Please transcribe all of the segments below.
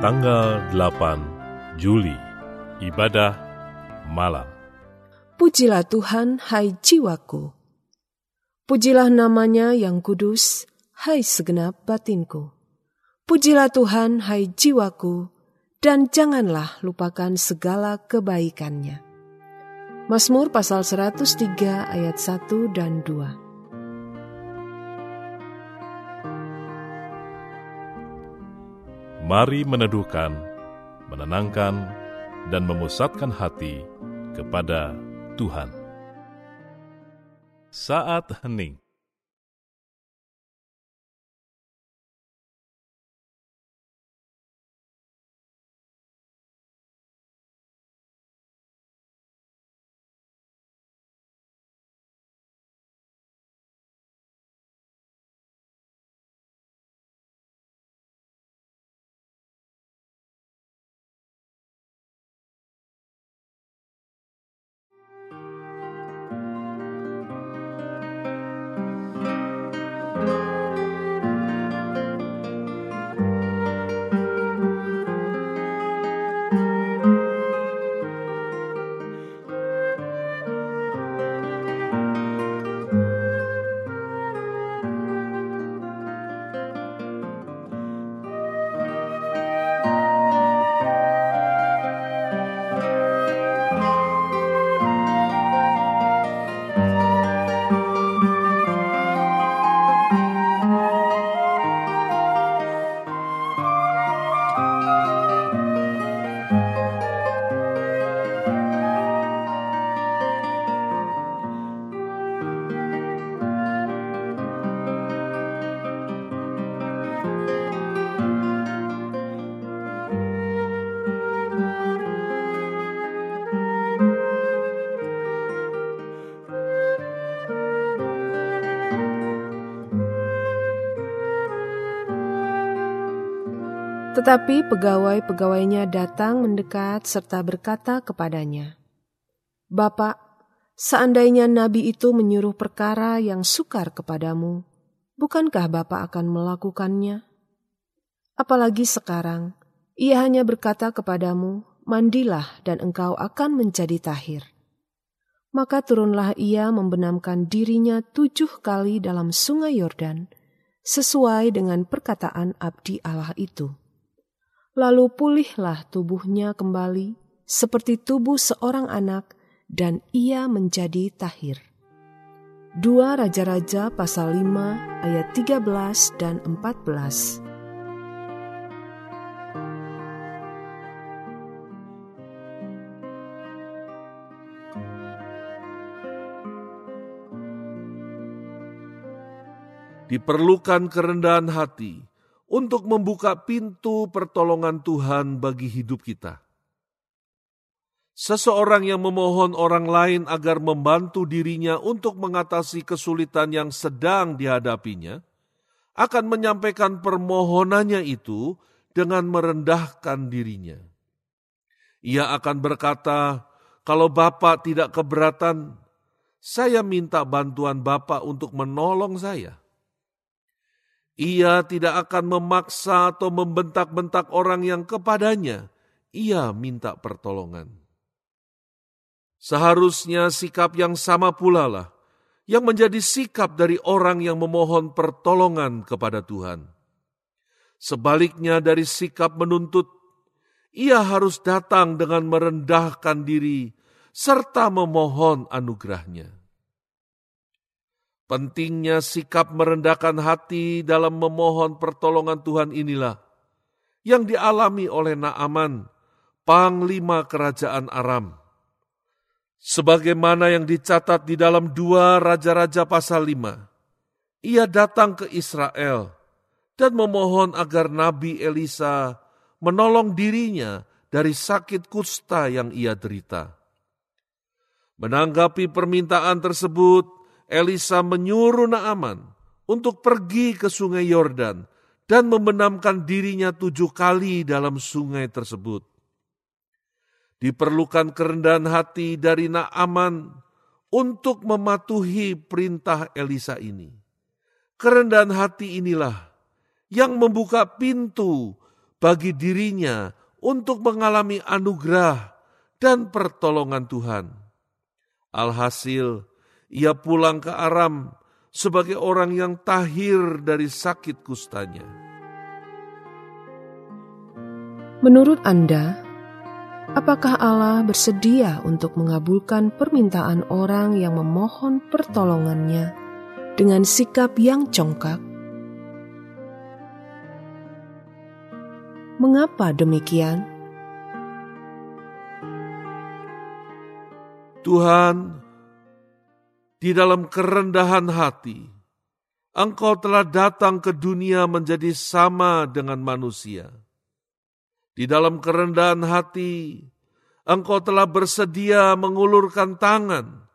tanggal 8 Juli, ibadah malam. Pujilah Tuhan, hai jiwaku. Pujilah namanya yang kudus, hai segenap batinku. Pujilah Tuhan, hai jiwaku, dan janganlah lupakan segala kebaikannya. Mazmur pasal 103 ayat 1 dan 2. Mari meneduhkan, menenangkan, dan memusatkan hati kepada Tuhan. Saat hening Tetapi pegawai-pegawainya datang mendekat serta berkata kepadanya, Bapak, seandainya nabi itu menyuruh perkara yang sukar kepadamu, bukankah Bapak akan melakukannya? Apalagi sekarang, ia hanya berkata kepadamu, mandilah dan engkau akan menjadi tahir. Maka turunlah ia membenamkan dirinya tujuh kali dalam sungai Yordan, sesuai dengan perkataan abdi Allah itu lalu pulihlah tubuhnya kembali seperti tubuh seorang anak dan ia menjadi tahir. Dua Raja-Raja pasal 5 ayat 13 dan 14 Diperlukan kerendahan hati untuk membuka pintu pertolongan Tuhan bagi hidup kita. Seseorang yang memohon orang lain agar membantu dirinya untuk mengatasi kesulitan yang sedang dihadapinya, akan menyampaikan permohonannya itu dengan merendahkan dirinya. Ia akan berkata, "Kalau Bapak tidak keberatan, saya minta bantuan Bapak untuk menolong saya." Ia tidak akan memaksa atau membentak-bentak orang yang kepadanya ia minta pertolongan. Seharusnya sikap yang sama pula lah yang menjadi sikap dari orang yang memohon pertolongan kepada Tuhan. Sebaliknya dari sikap menuntut, ia harus datang dengan merendahkan diri serta memohon anugerahnya. Pentingnya sikap merendahkan hati dalam memohon pertolongan Tuhan inilah yang dialami oleh Naaman, panglima kerajaan Aram. Sebagaimana yang dicatat di dalam dua Raja-Raja pasal 5, ia datang ke Israel dan memohon agar Nabi Elisa menolong dirinya dari sakit kusta yang ia derita. Menanggapi permintaan tersebut, Elisa menyuruh Naaman untuk pergi ke sungai Yordan dan membenamkan dirinya tujuh kali dalam sungai tersebut. Diperlukan kerendahan hati dari Naaman untuk mematuhi perintah Elisa ini. Kerendahan hati inilah yang membuka pintu bagi dirinya untuk mengalami anugerah dan pertolongan Tuhan. Alhasil, ia pulang ke Aram sebagai orang yang tahir dari sakit kustanya. Menurut Anda, apakah Allah bersedia untuk mengabulkan permintaan orang yang memohon pertolongannya dengan sikap yang congkak? Mengapa demikian? Tuhan, di dalam kerendahan hati, Engkau telah datang ke dunia menjadi sama dengan manusia. Di dalam kerendahan hati, Engkau telah bersedia mengulurkan tangan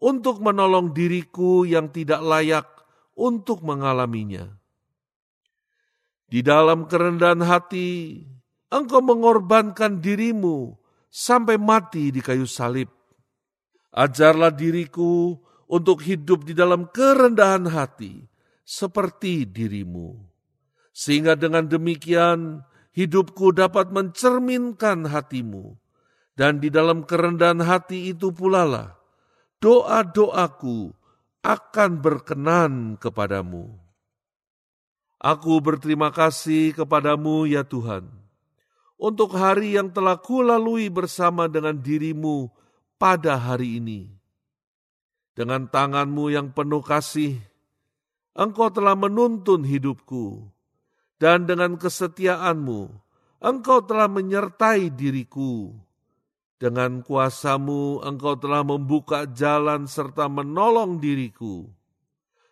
untuk menolong diriku yang tidak layak untuk mengalaminya. Di dalam kerendahan hati, engkau mengorbankan dirimu sampai mati di kayu salib. Ajarlah diriku untuk hidup di dalam kerendahan hati, seperti dirimu. Sehingga dengan demikian, hidupku dapat mencerminkan hatimu. Dan di dalam kerendahan hati itu pula lah, doa-doaku akan berkenan kepadamu. Aku berterima kasih kepadamu ya Tuhan, untuk hari yang telah kulalui bersama dengan dirimu pada hari ini. Dengan tanganmu yang penuh kasih, engkau telah menuntun hidupku, dan dengan kesetiaanmu, engkau telah menyertai diriku. Dengan kuasamu, engkau telah membuka jalan serta menolong diriku.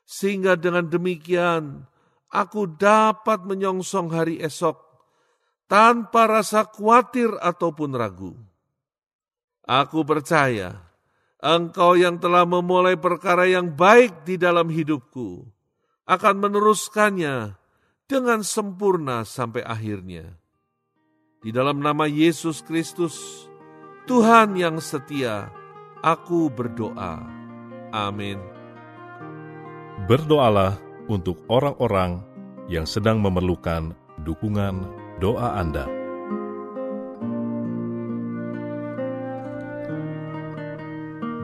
Sehingga dengan demikian, aku dapat menyongsong hari esok tanpa rasa khawatir ataupun ragu. Aku percaya Engkau yang telah memulai perkara yang baik di dalam hidupku akan meneruskannya dengan sempurna sampai akhirnya. Di dalam nama Yesus Kristus, Tuhan yang setia, aku berdoa. Amin. Berdoalah untuk orang-orang yang sedang memerlukan dukungan doa Anda.